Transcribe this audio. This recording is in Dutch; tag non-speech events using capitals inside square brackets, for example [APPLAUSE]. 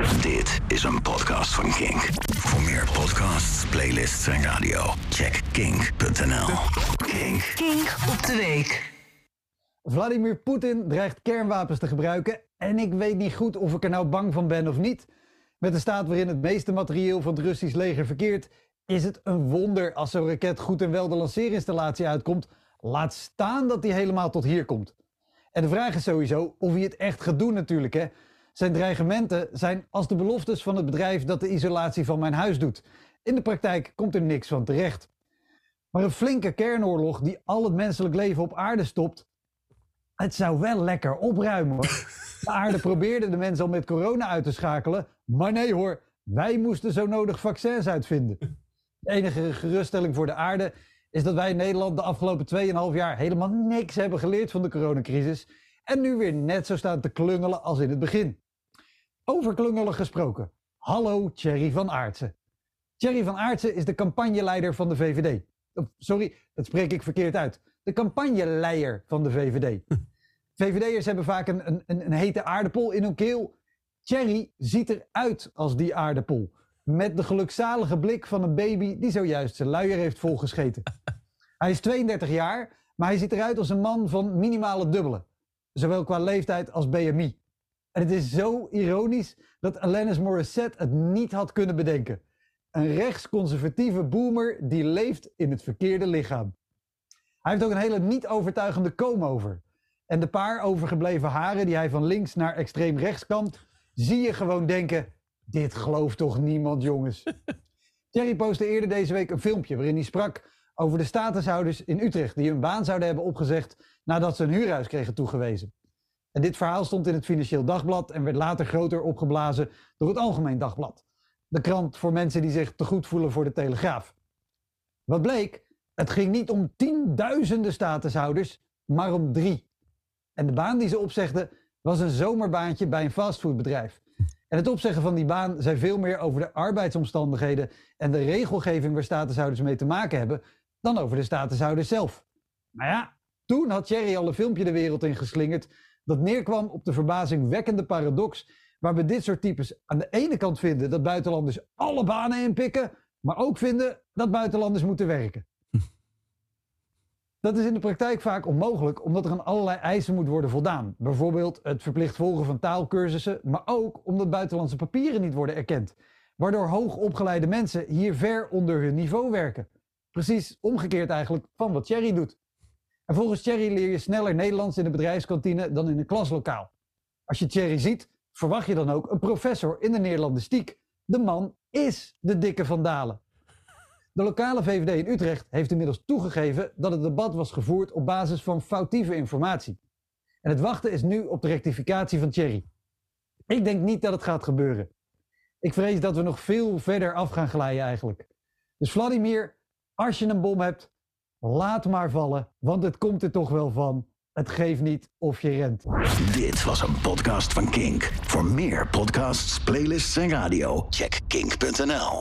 Dit is een podcast van Kink. Voor meer podcasts, playlists en radio, check kink.nl. Kink. Kink op de week. Vladimir Poetin dreigt kernwapens te gebruiken en ik weet niet goed of ik er nou bang van ben of niet. Met de staat waarin het meeste materieel van het Russisch leger verkeert, is het een wonder als zo'n raket goed en wel de lanceerinstallatie uitkomt. Laat staan dat die helemaal tot hier komt. En de vraag is sowieso of hij het echt gaat doen natuurlijk. Hè? Zijn dreigementen zijn als de beloftes van het bedrijf dat de isolatie van mijn huis doet. In de praktijk komt er niks van terecht. Maar een flinke kernoorlog die al het menselijk leven op aarde stopt, het zou wel lekker opruimen hoor. [LAUGHS] De aarde probeerde de mensen al met corona uit te schakelen, maar nee hoor, wij moesten zo nodig vaccins uitvinden. De enige geruststelling voor de aarde is dat wij in Nederland de afgelopen 2,5 jaar helemaal niks hebben geleerd van de coronacrisis en nu weer net zo staan te klungelen als in het begin. Over klungelen gesproken. Hallo Thierry van Aartsen. Thierry van Aartsen is de campagneleider van de VVD. Oh, sorry, dat spreek ik verkeerd uit. De campagneleier van de VVD. [LAUGHS] VVD'ers hebben vaak een, een, een hete aardappel in hun keel. Thierry ziet eruit als die aardappel. Met de gelukzalige blik van een baby die zojuist zijn luier heeft volgescheten. [LAUGHS] Hij is 32 jaar, maar hij ziet eruit als een man van minimale dubbele. Zowel qua leeftijd als BMI. En het is zo ironisch dat Alanis Morissette het niet had kunnen bedenken. Een rechtsconservatieve boomer die leeft in het verkeerde lichaam. Hij heeft ook een hele niet overtuigende koom-over. En de paar overgebleven haren die hij van links naar extreem rechts kampt, zie je gewoon denken: dit gelooft toch niemand, jongens. [LAUGHS] Thierry postte eerder deze week een filmpje waarin hij sprak over de statushouders in Utrecht die hun baan zouden hebben opgezegd nadat ze een huurhuis kregen toegewezen. En dit verhaal stond in het Financieel Dagblad en werd later groter opgeblazen door het Algemeen Dagblad. De krant voor mensen die zich te goed voelen voor de Telegraaf. Wat bleek? Het ging niet om tienduizenden statushouders, maar om drie. En de baan die ze opzegden was een zomerbaantje bij een fastfoodbedrijf. En het opzeggen van die baan zei veel meer over de arbeidsomstandigheden en de regelgeving waar statushouders mee te maken hebben, dan over de statushouders zelf. Maar ja, toen had Thierry al een filmpje de wereld in geslingerd dat neerkwam op de verbazingwekkende paradox waarbij dit soort types aan de ene kant vinden dat buitenlanders alle banen inpikken, maar ook vinden dat buitenlanders moeten werken. [LAUGHS] Dat is in de praktijk vaak onmogelijk, omdat er aan allerlei eisen moet worden voldaan. Bijvoorbeeld het verplicht volgen van taalkursussen, maar ook omdat buitenlandse papieren niet worden erkend. Waardoor hoogopgeleide mensen hier ver onder hun niveau werken. Precies omgekeerd eigenlijk van wat Thierry doet. En volgens Thierry leer je sneller Nederlands in de bedrijfskantine dan in een klaslokaal. Als je Thierry ziet, verwacht je dan ook een professor in de Nederlandistiek. De man is de dikke van Dalen. De lokale VVD in Utrecht heeft inmiddels toegegeven dat het debat was gevoerd op basis van foutieve informatie. En het wachten is nu op de rectificatie van Thierry. Ik denk niet dat het gaat gebeuren. Ik vrees dat we nog veel verder af gaan glijden eigenlijk. Dus Vladimir, als je een bom hebt, laat maar vallen, want het komt er toch wel van. Het geeft niet of je rent. Dit was een podcast van Kink. Voor meer podcasts, playlists en radio, check kink.nl.